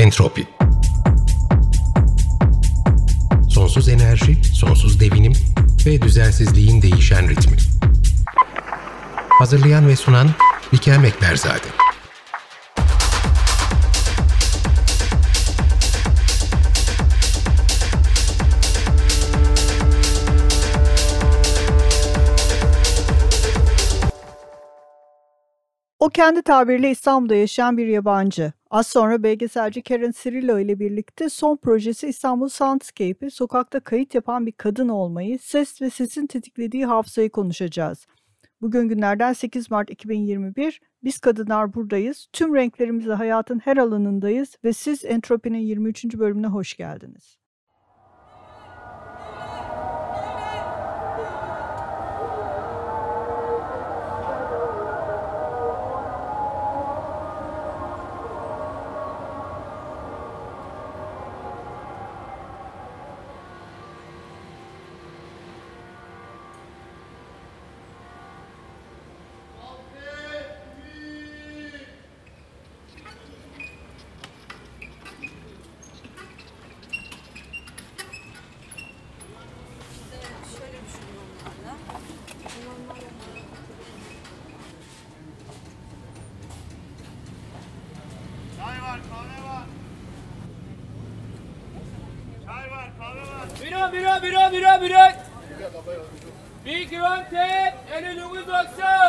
Entropi Sonsuz enerji, sonsuz devinim ve düzensizliğin değişen ritmi. Hazırlayan ve sunan Bikem Ekberzade. O kendi tabiriyle İstanbul'da yaşayan bir yabancı. Az sonra belgeselci Karen Cirillo ile birlikte son projesi İstanbul Soundscape'i sokakta kayıt yapan bir kadın olmayı, ses ve sesin tetiklediği hafızayı konuşacağız. Bugün günlerden 8 Mart 2021. Biz kadınlar buradayız. Tüm renklerimizle hayatın her alanındayız ve siz Entropi'nin 23. bölümüne hoş geldiniz. Wizard, sir!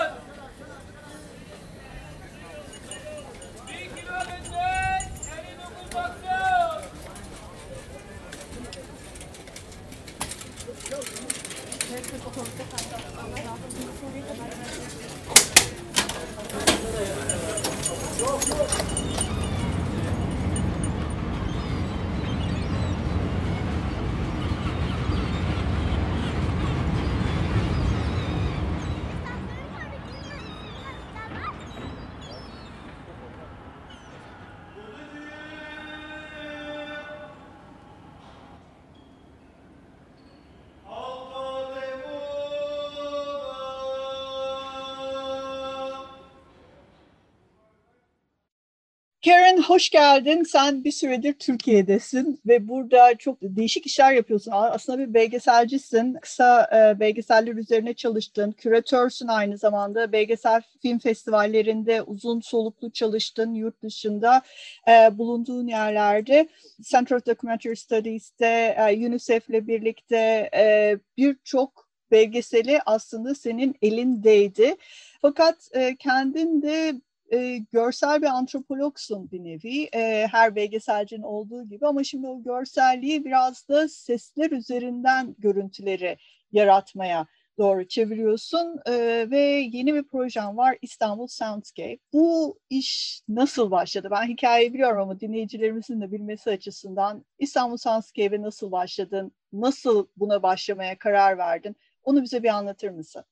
Karen hoş geldin. Sen bir süredir Türkiye'desin ve burada çok değişik işler yapıyorsun. Aslında bir belgeselcisin. Kısa e, belgeseller üzerine çalıştın. Küratörsün aynı zamanda. Belgesel film festivallerinde uzun soluklu çalıştın yurt dışında e, bulunduğun yerlerde. Center of Documentary Studies'te e, UNICEF'le birlikte e, birçok belgeseli aslında senin elindeydi. Fakat e, kendin de e, görsel bir antropologsun bir nevi. E, her belgeselcinin olduğu gibi ama şimdi o görselliği biraz da sesler üzerinden görüntüleri yaratmaya doğru çeviriyorsun e, ve yeni bir projem var İstanbul Soundscape. Bu iş nasıl başladı? Ben hikayeyi biliyorum ama dinleyicilerimizin de bilmesi açısından İstanbul Soundscape'e nasıl başladın? Nasıl buna başlamaya karar verdin? Onu bize bir anlatır mısın?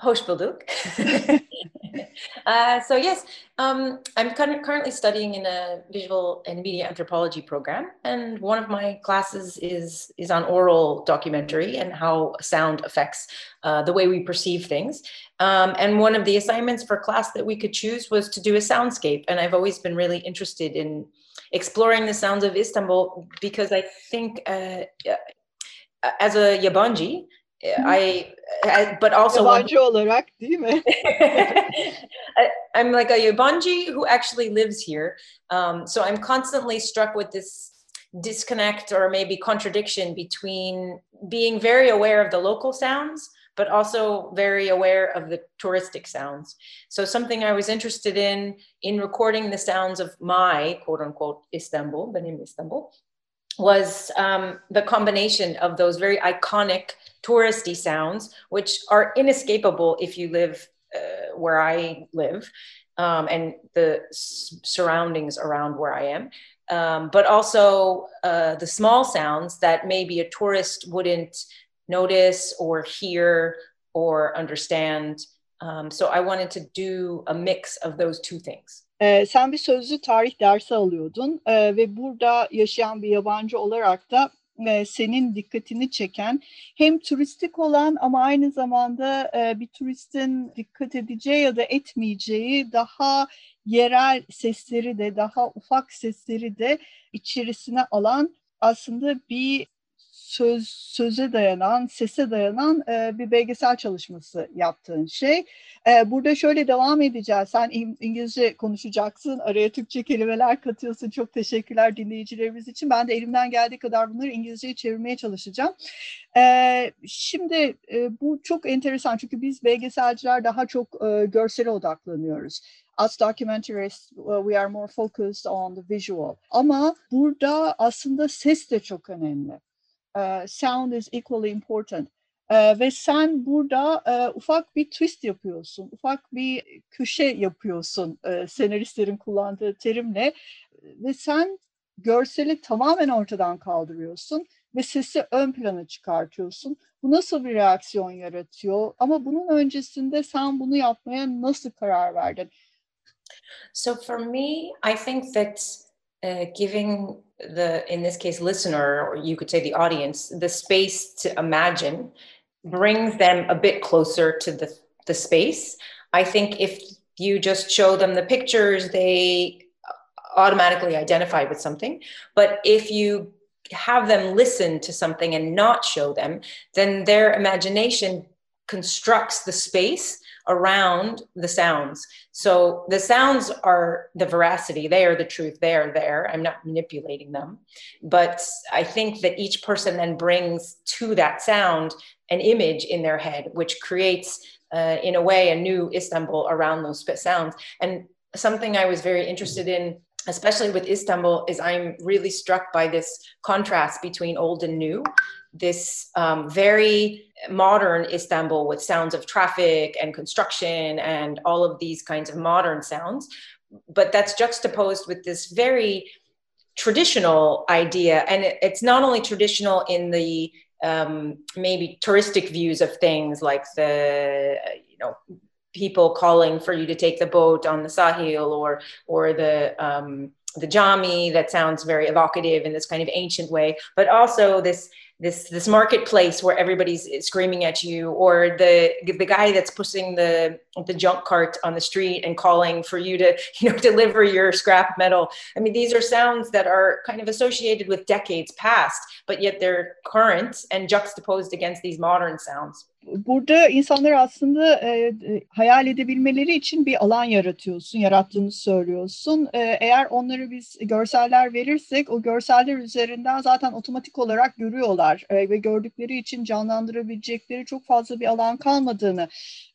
Hoş bulduk. uh, so yes, um, I'm currently studying in a visual and media anthropology program, and one of my classes is is on oral documentary and how sound affects uh, the way we perceive things. Um, and one of the assignments for class that we could choose was to do a soundscape, and I've always been really interested in exploring the sounds of Istanbul because I think uh, as a Yabanji, I, I, but also yabancı olarak değil mi? I'm like a yabanji who actually lives here. Um, so I'm constantly struck with this disconnect or maybe contradiction between being very aware of the local sounds but also very aware of the touristic sounds. So something I was interested in in recording the sounds of my quote unquote Istanbul, the benim Istanbul, was um, the combination of those very iconic touristy sounds, which are inescapable if you live uh, where I live um, and the s- surroundings around where I am. Um, but also uh, the small sounds that maybe a tourist wouldn't notice or hear or understand. Um, so I wanted to do a mix of those two things. Ee, sen bir sözlü tarih dersi alıyordun ee, ve burada yaşayan bir yabancı olarak da e, senin dikkatini çeken hem turistik olan ama aynı zamanda e, bir turistin dikkat edeceği ya da etmeyeceği daha yerel sesleri de daha ufak sesleri de içerisine alan aslında bir söz söze dayanan, sese dayanan e, bir belgesel çalışması yaptığın şey. E, burada şöyle devam edeceğiz. Sen İngilizce konuşacaksın, araya Türkçe kelimeler katıyorsun. Çok teşekkürler dinleyicilerimiz için. Ben de elimden geldiği kadar bunları İngilizceye çevirmeye çalışacağım. E, şimdi e, bu çok enteresan çünkü biz belgeselciler daha çok e, görsele odaklanıyoruz. As documentarists, we are more focused on the visual. Ama burada aslında ses de çok önemli sound is equally important. Ve sen burada ufak bir twist yapıyorsun, ufak bir köşe yapıyorsun senaristlerin kullandığı terimle ve sen görseli tamamen ortadan kaldırıyorsun ve sesi ön plana çıkartıyorsun. Bu nasıl bir reaksiyon yaratıyor? Ama bunun öncesinde sen bunu yapmaya nasıl karar verdin? So for me, I think that uh, giving the in this case listener or you could say the audience the space to imagine brings them a bit closer to the the space. I think if you just show them the pictures they automatically identify with something. But if you have them listen to something and not show them then their imagination constructs the space around the sounds. So the sounds are the veracity, they are the truth, they are there. I'm not manipulating them. But I think that each person then brings to that sound an image in their head, which creates, uh, in a way, a new Istanbul around those sounds. And something I was very interested in especially with Istanbul, is I'm really struck by this contrast between old and new this um, very modern Istanbul with sounds of traffic and construction and all of these kinds of modern sounds. But that's juxtaposed with this very traditional idea. And it, it's not only traditional in the um, maybe touristic views of things like the, you know, people calling for you to take the boat on the Sahil or, or the, um, the Jami that sounds very evocative in this kind of ancient way, but also this this this marketplace where everybody's screaming at you or the the guy that's pushing the the junk cart on the street and calling for you to you know deliver your scrap metal. I mean these are sounds that are kind of associated with decades past but yet they're current and juxtaposed against these modern sounds burada insanlar aslında e, hayal edebilmeleri için bir alan yaratıyorsun, yarattığını söylüyorsun. E, eğer onları biz görseller verirsek o görseller üzerinden zaten otomatik olarak görüyorlar e, ve gördükleri için canlandırabilecekleri çok fazla bir alan kalmadığını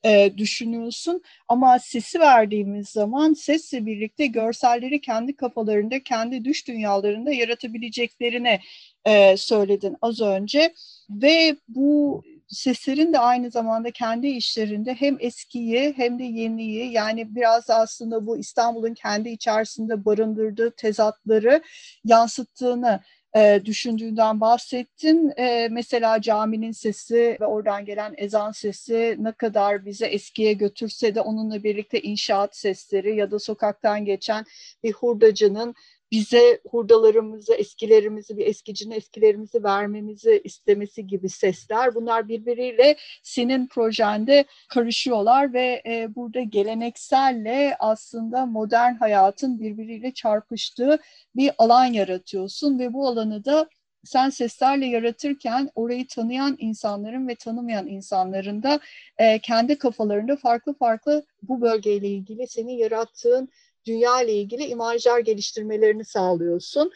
e, düşünüyorsun. Ama sesi verdiğimiz zaman sesle birlikte görselleri kendi kafalarında, kendi düş dünyalarında yaratabileceklerini e, söyledin az önce ve bu seslerin de aynı zamanda kendi işlerinde hem eskiyi hem de yeniyi yani biraz aslında bu İstanbul'un kendi içerisinde barındırdığı tezatları yansıttığını e, düşündüğünden bahsettin. E, mesela caminin sesi ve oradan gelen ezan sesi ne kadar bize eskiye götürse de onunla birlikte inşaat sesleri ya da sokaktan geçen bir hurdacının bize hurdalarımızı, eskilerimizi, bir eskicinin eskilerimizi vermemizi istemesi gibi sesler. Bunlar birbiriyle senin projende karışıyorlar ve e, burada gelenekselle aslında modern hayatın birbiriyle çarpıştığı bir alan yaratıyorsun ve bu alanı da sen seslerle yaratırken orayı tanıyan insanların ve tanımayan insanların da e, kendi kafalarında farklı farklı bu bölgeyle ilgili senin yarattığın dünya ile ilgili imajlar geliştirmelerini sağlıyorsun.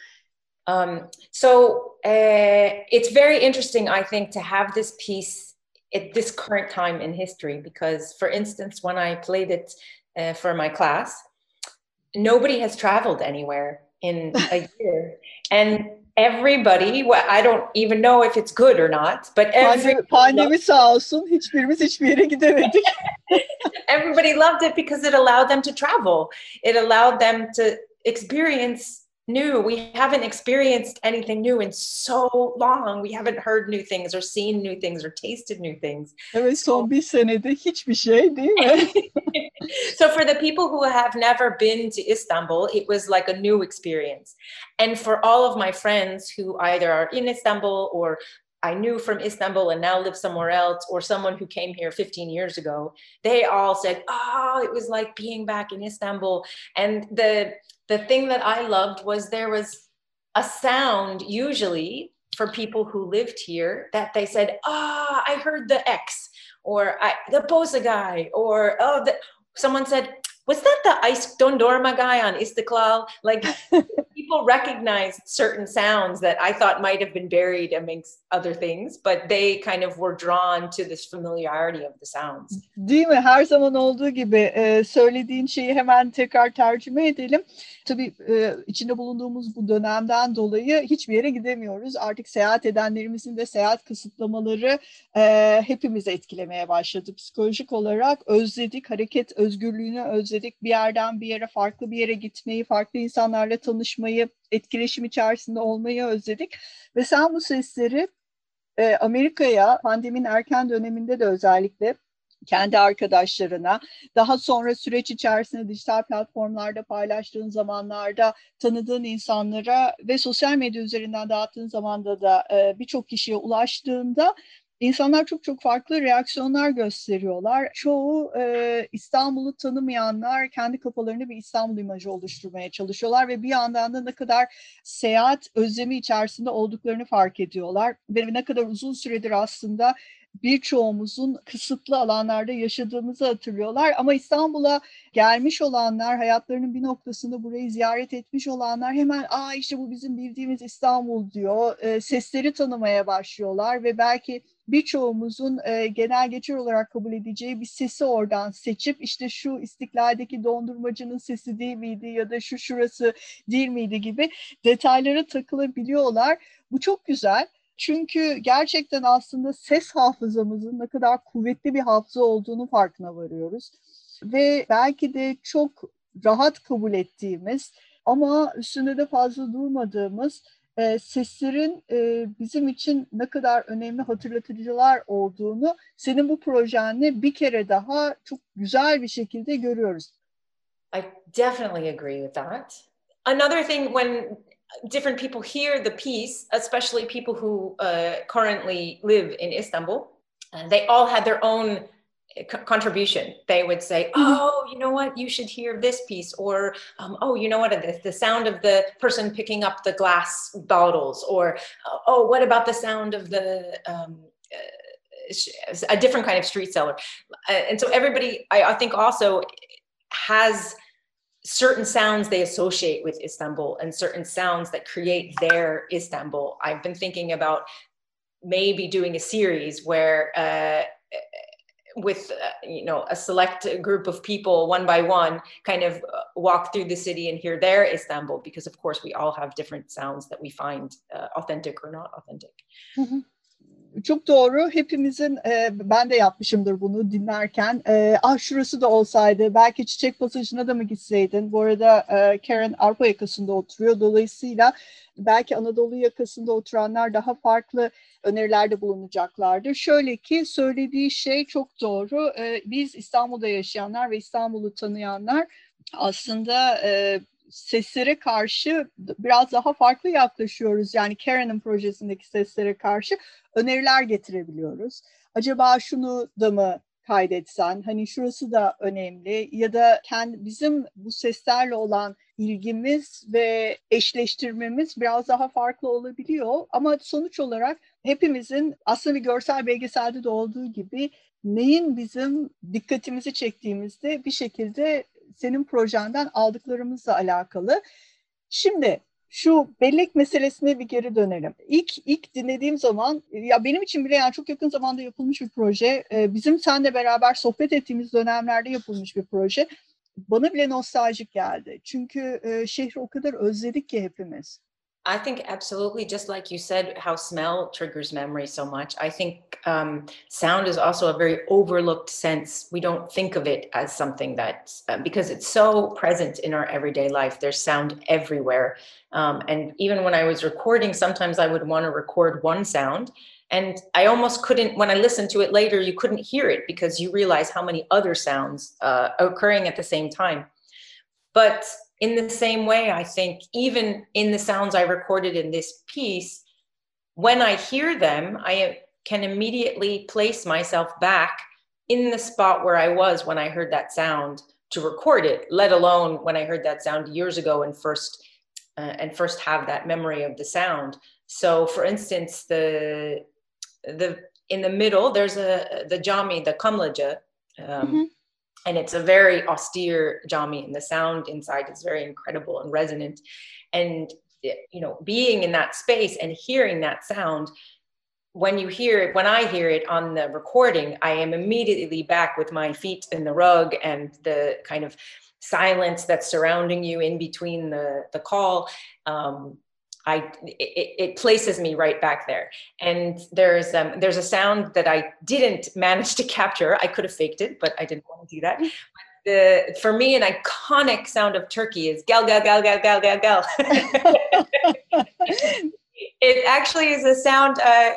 Um, so uh, it's very interesting, I think, to have this piece at this current time in history because, for instance, when I played it uh, for my class, nobody has traveled anywhere in a year, and everybody well, I don't even know if it's good or not, but pandemi, pandemi sağ olsun hiçbirimiz hiçbir yere gidemedik. everybody loved it because it allowed them to travel. It allowed them to experience new. We haven't experienced anything new in so long. We haven't heard new things or seen new things or tasted new things. Evet son bir senede hiçbir şey değil mi? so for the people who have never been to Istanbul, it was like a new experience. And for all of my friends who either are in Istanbul or I knew from Istanbul and now live somewhere else, or someone who came here 15 years ago, they all said, Oh, it was like being back in Istanbul. And the the thing that I loved was there was a sound usually for people who lived here that they said, Ah, oh, I heard the X, or I, the Bosa guy, or oh, the, someone said, was that the ice Dondorma guy on Istiklal? Like people recognized certain sounds that I thought might have been buried amongst other things, but they kind of were drawn to this familiarity of the sounds. Değil mi? Her zaman olduğu gibi e, söylediğin şeyi hemen tekrar tercüme edelim. Tabii e, içinde bulunduğumuz bu dönemden dolayı hiçbir yere gidemiyoruz. Artık seyahat edenlerimizin de seyahat kısıtlamaları e, hepimizi etkilemeye başladı. Psikolojik olarak özledik, hareket özgürlüğünü özledik. Bir yerden bir yere, farklı bir yere gitmeyi, farklı insanlarla tanışmayı, etkileşim içerisinde olmayı özledik. Ve sen bu sesleri e, Amerika'ya pandeminin erken döneminde de özellikle kendi arkadaşlarına, daha sonra süreç içerisinde dijital platformlarda paylaştığın zamanlarda tanıdığın insanlara ve sosyal medya üzerinden dağıttığın zamanda da e, birçok kişiye ulaştığında İnsanlar çok çok farklı reaksiyonlar gösteriyorlar. Çoğu e, İstanbul'u tanımayanlar kendi kafalarında bir İstanbul imajı oluşturmaya çalışıyorlar ve bir yandan da ne kadar seyahat özlemi içerisinde olduklarını fark ediyorlar. Ve ne kadar uzun süredir aslında birçoğumuzun kısıtlı alanlarda yaşadığımızı hatırlıyorlar. Ama İstanbul'a gelmiş olanlar, hayatlarının bir noktasında burayı ziyaret etmiş olanlar hemen aa işte bu bizim bildiğimiz İstanbul diyor. E, sesleri tanımaya başlıyorlar ve belki birçoğumuzun e, genel geçer olarak kabul edeceği bir sesi oradan seçip işte şu istiklaldeki dondurmacının sesi değil miydi ya da şu şurası değil miydi gibi detaylara takılabiliyorlar. Bu çok güzel. Çünkü gerçekten aslında ses hafızamızın ne kadar kuvvetli bir hafıza olduğunu farkına varıyoruz. Ve belki de çok rahat kabul ettiğimiz ama üstünde de fazla durmadığımız e, seslerin e, bizim için ne kadar önemli hatırlatıcılar olduğunu senin bu projenle bir kere daha çok güzel bir şekilde görüyoruz. I definitely agree with that. Another thing when different people hear the piece, especially people who uh, currently live in Istanbul, and they all had their own contribution. They would say mm-hmm. oh you know what? You should hear this piece or um, oh you know what? The, the sound of the person picking up the glass bottles or oh what about the sound of the um, uh, a different kind of street seller? Uh, and so everybody I, I think also has certain sounds they associate with istanbul and certain sounds that create their istanbul. I've been thinking about maybe doing a series where uh, with uh, you know a select group of people one by one kind of uh, walk through the city and hear their istanbul because of course we all have different sounds that we find uh, authentic or not authentic Çok doğru. Hepimizin e, ben de yapmışımdır bunu dinlerken. E, ah şurası da olsaydı belki çiçek pasajına da mı gitseydin? Bu arada e, Karen Avrupa yakasında oturuyor. Dolayısıyla belki Anadolu yakasında oturanlar daha farklı önerilerde bulunacaklardır. Şöyle ki söylediği şey çok doğru. E, biz İstanbul'da yaşayanlar ve İstanbul'u tanıyanlar aslında e, seslere karşı biraz daha farklı yaklaşıyoruz. Yani Karen'ın projesindeki seslere karşı öneriler getirebiliyoruz. Acaba şunu da mı kaydetsen hani şurası da önemli ya da kendi bizim bu seslerle olan ilgimiz ve eşleştirmemiz biraz daha farklı olabiliyor ama sonuç olarak hepimizin aslında bir görsel belgeselde de olduğu gibi neyin bizim dikkatimizi çektiğimizde bir şekilde senin projenden aldıklarımızla alakalı. Şimdi şu bellek meselesine bir geri dönelim. İlk ilk dinlediğim zaman ya benim için bile yani çok yakın zamanda yapılmış bir proje. Ee, bizim seninle beraber sohbet ettiğimiz dönemlerde yapılmış bir proje. Bana bile nostaljik geldi. Çünkü e, şehri o kadar özledik ki hepimiz. I think absolutely, just like you said, how smell triggers memory so much. I think um, sound is also a very overlooked sense. We don't think of it as something that, uh, because it's so present in our everyday life, there's sound everywhere. Um, and even when I was recording, sometimes I would want to record one sound. And I almost couldn't, when I listened to it later, you couldn't hear it because you realize how many other sounds uh, occurring at the same time. But in the same way, I think even in the sounds I recorded in this piece, when I hear them, I can immediately place myself back in the spot where I was when I heard that sound to record it, let alone when I heard that sound years ago and first uh, and first have that memory of the sound. So, for instance, the the in the middle there's a the jami, the kamlaja, um, mm-hmm and it's a very austere jami and the sound inside is very incredible and resonant. And you know being in that space and hearing that sound when you hear it when i hear it on the recording i am immediately back with my feet in the rug and the kind of silence that's surrounding you in between the the call. Um, I it, it, places me right back there. And there's um, there's a sound that I didn't manage to capture. I could have faked it, but I didn't want to do that. But The, for me, an iconic sound of Turkey is gal gal gal gal gal gal gal. it actually is a sound. Uh,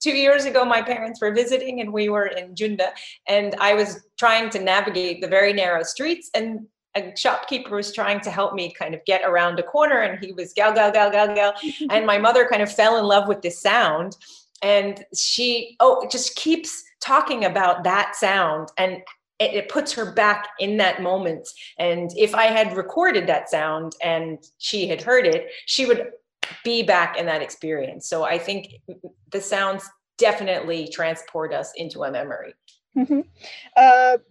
two years ago, my parents were visiting, and we were in Junda, and I was trying to navigate the very narrow streets, and a shopkeeper was trying to help me kind of get around a corner and he was gal gal gal gal gal. And my mother kind of fell in love with this sound and she oh just keeps talking about that sound and it, it puts her back in that moment. And if i had recorded that sound and she had heard it she would be back in that experience. So i think the sounds definitely transport us into a memory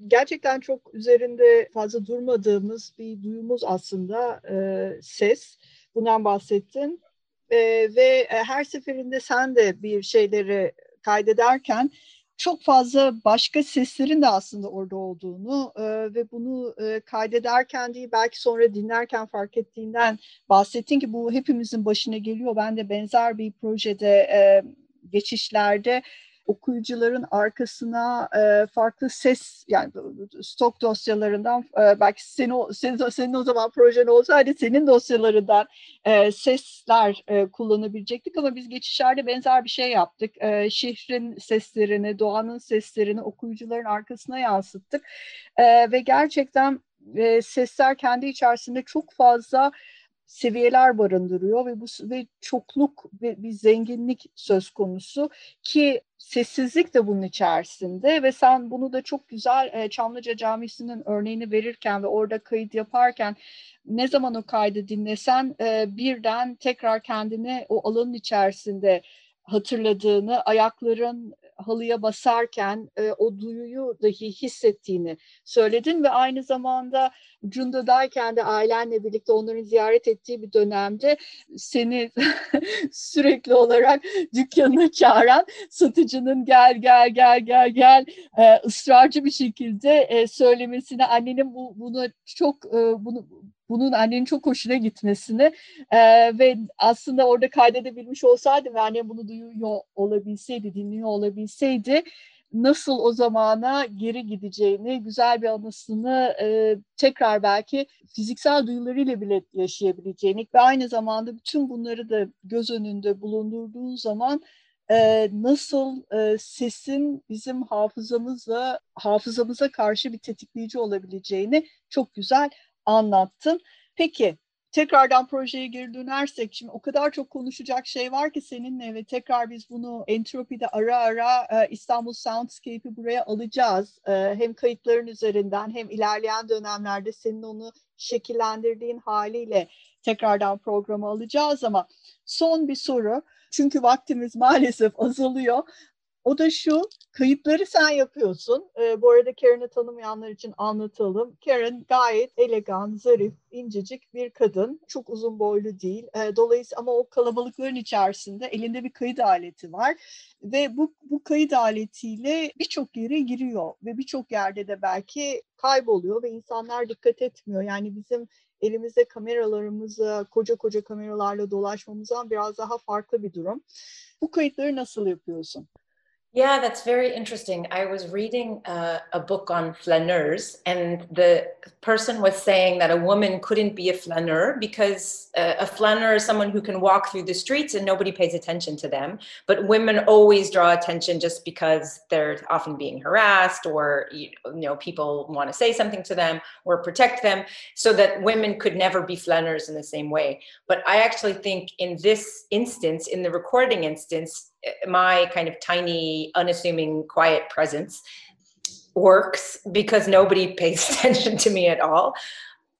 Gerçekten çok üzerinde fazla durmadığımız bir duyumuz aslında e, ses. Bundan bahsettin. E, ve her seferinde sen de bir şeyleri kaydederken çok fazla başka seslerin de aslında orada olduğunu e, ve bunu e, kaydederken değil belki sonra dinlerken fark ettiğinden bahsettin ki bu hepimizin başına geliyor. Ben de benzer bir projede e, geçişlerde okuyucuların arkasına e, farklı ses yani stok dosyalarından e, belki senin, senin, senin o zaman projen olsaydı senin dosyalarından e, sesler e, kullanabilecektik ama biz geçişlerde benzer bir şey yaptık. E, şehrin seslerini, doğanın seslerini okuyucuların arkasına yansıttık e, ve gerçekten e, sesler kendi içerisinde çok fazla seviyeler barındırıyor ve bu ve çokluk ve bir zenginlik söz konusu ki sessizlik de bunun içerisinde ve sen bunu da çok güzel e, Çamlıca Camisi'nin örneğini verirken ve orada kayıt yaparken ne zaman o kaydı dinlesen e, birden tekrar kendini o alanın içerisinde hatırladığını, ayakların halıya basarken e, o duyuyu dahi hissettiğini söyledin ve aynı zamanda Cunda'dayken de ailenle birlikte onların ziyaret ettiği bir dönemde seni sürekli olarak dükkanına çağıran satıcının gel gel gel gel gel e, ısrarcı bir şekilde e, söylemesine annenin bu, bunu çok e, bunu bunun annenin çok hoşuna gitmesini e, ve aslında orada kaydedebilmiş olsaydı ve annem bunu duyuyor olabilseydi, dinliyor olabilseydi nasıl o zamana geri gideceğini, güzel bir anısını e, tekrar belki fiziksel duyularıyla bile yaşayabileceğini ve aynı zamanda bütün bunları da göz önünde bulundurduğun zaman e, nasıl e, sesin bizim hafızamızla hafızamıza karşı bir tetikleyici olabileceğini çok güzel anlattın. Peki tekrardan projeye geri dönersek şimdi o kadar çok konuşacak şey var ki seninle ve tekrar biz bunu Entropi'de ara ara e, İstanbul Soundscape'i buraya alacağız. E, hem kayıtların üzerinden hem ilerleyen dönemlerde senin onu şekillendirdiğin haliyle tekrardan programı alacağız ama son bir soru. Çünkü vaktimiz maalesef azalıyor. O da şu, kayıtları sen yapıyorsun. E, bu arada Karen'ı tanımayanlar için anlatalım. Karen gayet elegan, zarif, incecik bir kadın. Çok uzun boylu değil. E, dolayısıyla ama o kalabalıkların içerisinde elinde bir kayıt aleti var. Ve bu, bu kayıt aletiyle birçok yere giriyor. Ve birçok yerde de belki kayboluyor ve insanlar dikkat etmiyor. Yani bizim elimizde kameralarımızı koca koca kameralarla dolaşmamızdan biraz daha farklı bir durum. Bu kayıtları nasıl yapıyorsun? Yeah, that's very interesting. I was reading uh, a book on flaneurs, and the person was saying that a woman couldn't be a flaneur because uh, a flaneur is someone who can walk through the streets and nobody pays attention to them. But women always draw attention just because they're often being harassed, or you know, people want to say something to them or protect them, so that women could never be flaneurs in the same way. But I actually think in this instance, in the recording instance, my kind of tiny, unassuming, quiet presence works because nobody pays attention to me at all.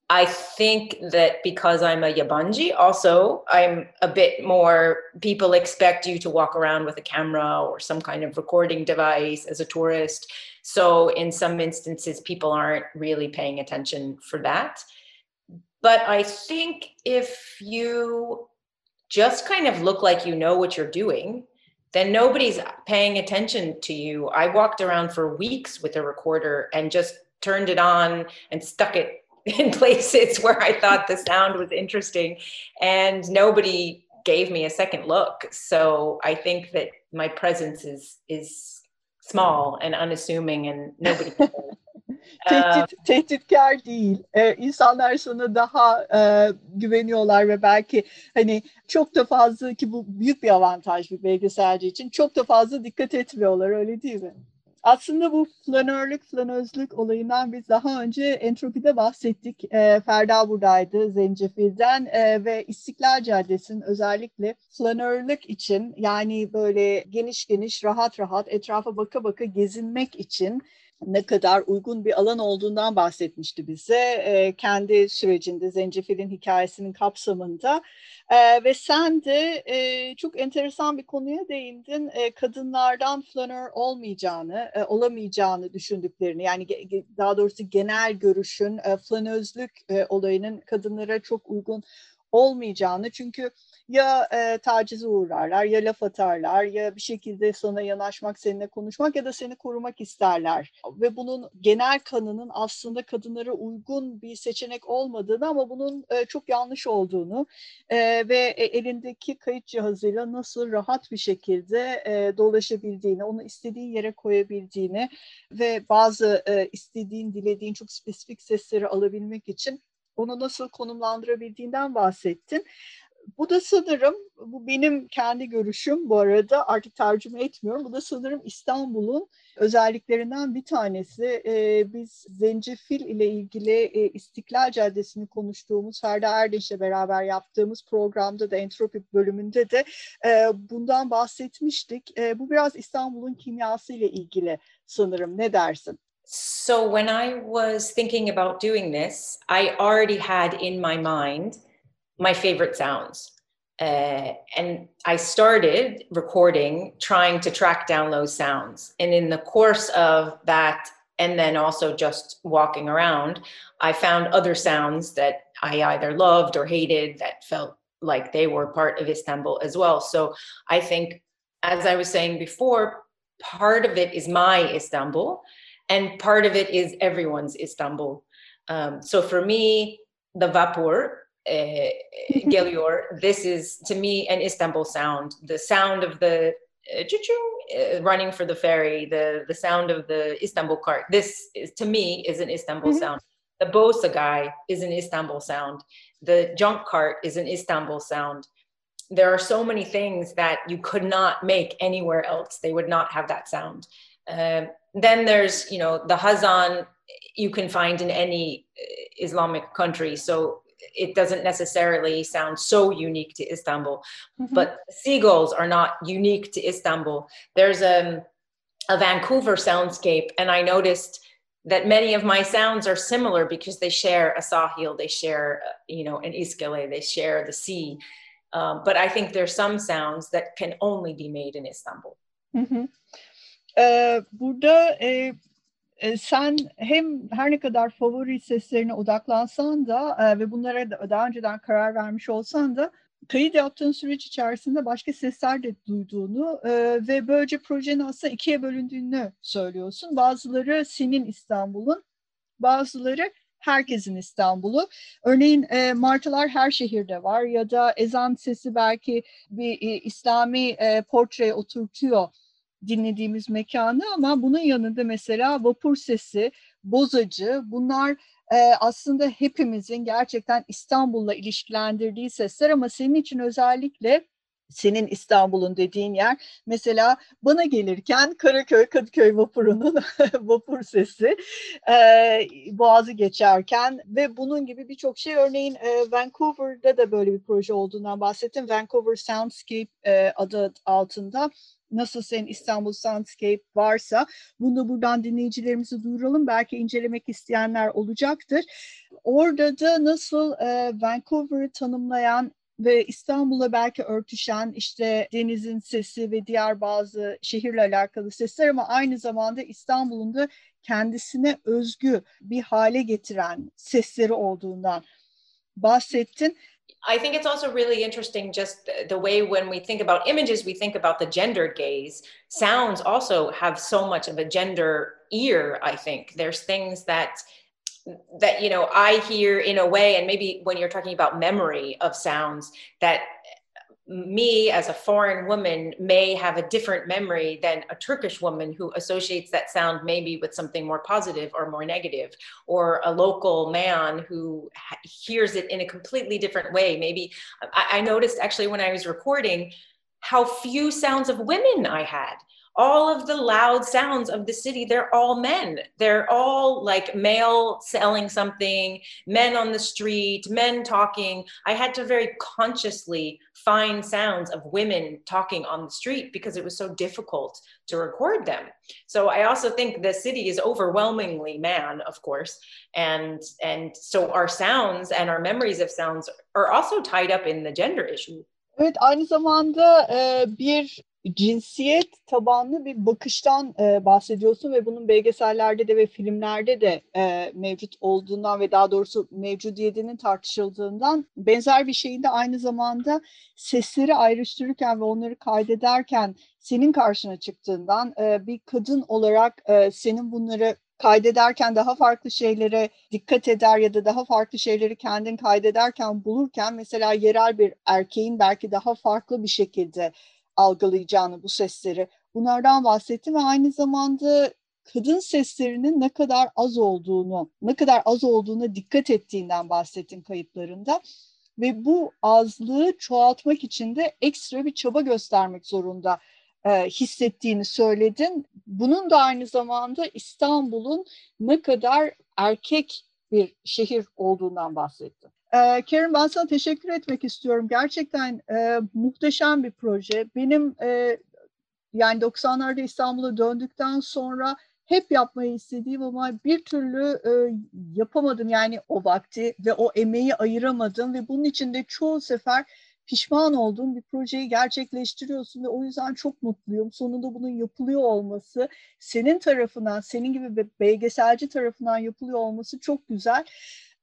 I think that because I'm a Yabanji, also, I'm a bit more, people expect you to walk around with a camera or some kind of recording device as a tourist. So, in some instances, people aren't really paying attention for that. But I think if you just kind of look like you know what you're doing, then nobody's paying attention to you. I walked around for weeks with a recorder and just turned it on and stuck it in places where I thought the sound was interesting and nobody gave me a second look. So I think that my presence is is small and unassuming and nobody Tehdit, tehditkar değil. Ee, insanlar sana daha e, güveniyorlar ve belki hani çok da fazla ki bu büyük bir avantaj bir belgeselci için çok da fazla dikkat etmiyorlar öyle değil mi? Aslında bu flanörlük, flanözlük olayından biz daha önce entropide bahsettik. E, Ferda buradaydı Zencefil'den e, ve İstiklal Caddesi'nin özellikle flanörlük için yani böyle geniş geniş rahat rahat etrafa baka baka gezinmek için ne kadar uygun bir alan olduğundan bahsetmişti bize. E, kendi sürecinde Zencefil'in hikayesinin kapsamında. E, ve sen de e, çok enteresan bir konuya değindin. E, kadınlardan flanör olmayacağını e, olamayacağını düşündüklerini yani ge, daha doğrusu genel görüşün e, flanözlük e, olayının kadınlara çok uygun olmayacağını. Çünkü ya e, tacize uğrarlar ya laf atarlar ya bir şekilde sana yanaşmak seninle konuşmak ya da seni korumak isterler ve bunun genel kanının aslında kadınlara uygun bir seçenek olmadığını ama bunun e, çok yanlış olduğunu e, ve elindeki kayıt cihazıyla nasıl rahat bir şekilde e, dolaşabildiğini onu istediğin yere koyabildiğini ve bazı e, istediğin dilediğin çok spesifik sesleri alabilmek için onu nasıl konumlandırabildiğinden bahsettin. Bu da sanırım, bu benim kendi görüşüm bu arada artık tercüme etmiyorum. Bu da sanırım İstanbul'un özelliklerinden bir tanesi. Ee, biz Zencefil ile ilgili e, İstiklal Caddesi'ni konuştuğumuz Ferda Erdeş'le beraber yaptığımız programda da Entropi bölümünde de e, bundan bahsetmiştik. E, bu biraz İstanbul'un kimyası ile ilgili sanırım. Ne dersin? So when I was thinking about doing this, I already had in my mind my favorite sounds. Uh, and I started recording, trying to track down those sounds. And in the course of that, and then also just walking around, I found other sounds that I either loved or hated that felt like they were part of Istanbul as well. So I think, as I was saying before, part of it is my Istanbul and part of it is everyone's Istanbul. Um, so for me, the vapor, uh, Gelior, this is to me an Istanbul sound. The sound of the uh, uh, running for the ferry, the the sound of the Istanbul cart. This is to me is an Istanbul mm-hmm. sound. The Bosa guy is an Istanbul sound. The junk cart is an Istanbul sound. There are so many things that you could not make anywhere else. They would not have that sound. Um, then there's you know the hazan you can find in any islamic country so it doesn't necessarily sound so unique to istanbul mm-hmm. but seagulls are not unique to istanbul there's a, um, a vancouver soundscape and i noticed that many of my sounds are similar because they share a sahil they share uh, you know an iskele they share the sea um, but i think there's some sounds that can only be made in istanbul mm-hmm. e, burada e, e, sen hem her ne kadar favori seslerine odaklansan da e, ve bunlara da daha önceden karar vermiş olsan da kayıt yaptığın süreç içerisinde başka sesler de duyduğunu e, ve böylece projenin aslında ikiye bölündüğünü söylüyorsun. Bazıları senin İstanbul'un, bazıları herkesin İstanbul'u. Örneğin e, martılar her şehirde var ya da ezan sesi belki bir İslami e, portreye oturtuyor dinlediğimiz mekanı ama bunun yanında mesela vapur sesi, bozacı bunlar e, aslında hepimizin gerçekten İstanbul'la ilişkilendirdiği sesler ama senin için özellikle senin İstanbul'un dediğin yer mesela bana gelirken Karaköy Kadıköy vapurunun vapur sesi e, boğazı geçerken ve bunun gibi birçok şey örneğin e, Vancouver'da da böyle bir proje olduğundan bahsettim. Vancouver Soundscape e, adı altında nasıl senin İstanbul Soundscape varsa bunu da buradan dinleyicilerimizi duyuralım. Belki incelemek isteyenler olacaktır. Orada da nasıl e, Vancouver'ı tanımlayan ve İstanbul'a belki örtüşen işte denizin sesi ve diğer bazı şehirle alakalı sesler ama aynı zamanda İstanbul'un da kendisine özgü bir hale getiren sesleri olduğundan bahsettin. I think it's also really interesting just the way when we think about images, we think about the gender gaze. Sounds also have so much of a gender ear, I think. There's things that that you know I hear in a way and maybe when you're talking about memory of sounds that me as a foreign woman may have a different memory than a Turkish woman who associates that sound maybe with something more positive or more negative, or a local man who hears it in a completely different way. Maybe I, I noticed actually when I was recording how few sounds of women I had all of the loud sounds of the city they're all men. They're all like male selling something men on the street men talking. I had to very consciously find sounds of women talking on the street because it was so difficult to record them. So i also think the city is overwhelmingly man of course and and so our sounds and our memories of sounds are also tied up in the gender issue. Evet aynı zamanda e, bir cinsiyet tabanlı bir bakıştan e, bahsediyorsun ve bunun belgesellerde de ve filmlerde de e, mevcut olduğundan ve daha doğrusu mevcudiyetinin tartışıldığından benzer bir şeyin de aynı zamanda sesleri ayrıştırırken ve onları kaydederken senin karşına çıktığından e, bir kadın olarak e, senin bunları kaydederken daha farklı şeylere dikkat eder ya da daha farklı şeyleri kendin kaydederken bulurken mesela yerel bir erkeğin belki daha farklı bir şekilde algılayacağını bu sesleri bunlardan bahsettim ve aynı zamanda kadın seslerinin ne kadar az olduğunu, ne kadar az olduğuna dikkat ettiğinden bahsettin kayıtlarında. Ve bu azlığı çoğaltmak için de ekstra bir çaba göstermek zorunda e, hissettiğini söyledin. Bunun da aynı zamanda İstanbul'un ne kadar erkek bir şehir olduğundan bahsettin. Ee, Kerim ben sana teşekkür etmek istiyorum. Gerçekten e, muhteşem bir proje. Benim e, yani 90'larda İstanbul'a döndükten sonra hep yapmayı istediğim ama bir türlü e, yapamadım yani o vakti ve o emeği ayıramadım ve bunun için de çoğu sefer pişman olduğum bir projeyi gerçekleştiriyorsun ve o yüzden çok mutluyum. Sonunda bunun yapılıyor olması, senin tarafından, senin gibi bir belgeselci tarafından yapılıyor olması çok güzel.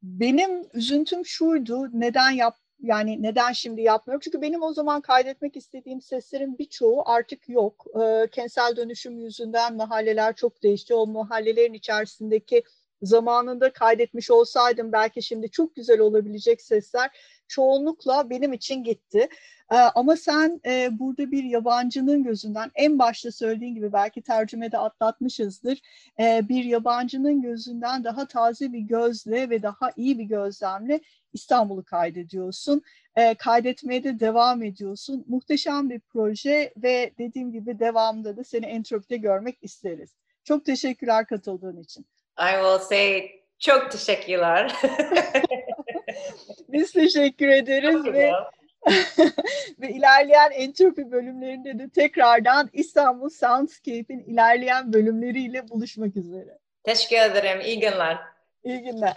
Benim üzüntüm şuydu, neden yap yani neden şimdi yapmıyorum? Çünkü benim o zaman kaydetmek istediğim seslerin birçoğu artık yok. E, kentsel dönüşüm yüzünden mahalleler çok değişti. O mahallelerin içerisindeki zamanında kaydetmiş olsaydım belki şimdi çok güzel olabilecek sesler çoğunlukla benim için gitti. Ee, ama sen e, burada bir yabancının gözünden en başta söylediğin gibi belki tercümede atlatmışızdır. E, bir yabancının gözünden daha taze bir gözle ve daha iyi bir gözlemle İstanbul'u kaydediyorsun. E, kaydetmeye de devam ediyorsun. Muhteşem bir proje ve dediğim gibi devamında da seni entropide görmek isteriz. Çok teşekkürler katıldığın için. I will say çok teşekkürler. Biz teşekkür ederiz ve ve ilerleyen entropi bölümlerinde de tekrardan İstanbul Soundscape'in ilerleyen bölümleriyle buluşmak üzere. Teşekkür ederim. İyi günler. İyi günler.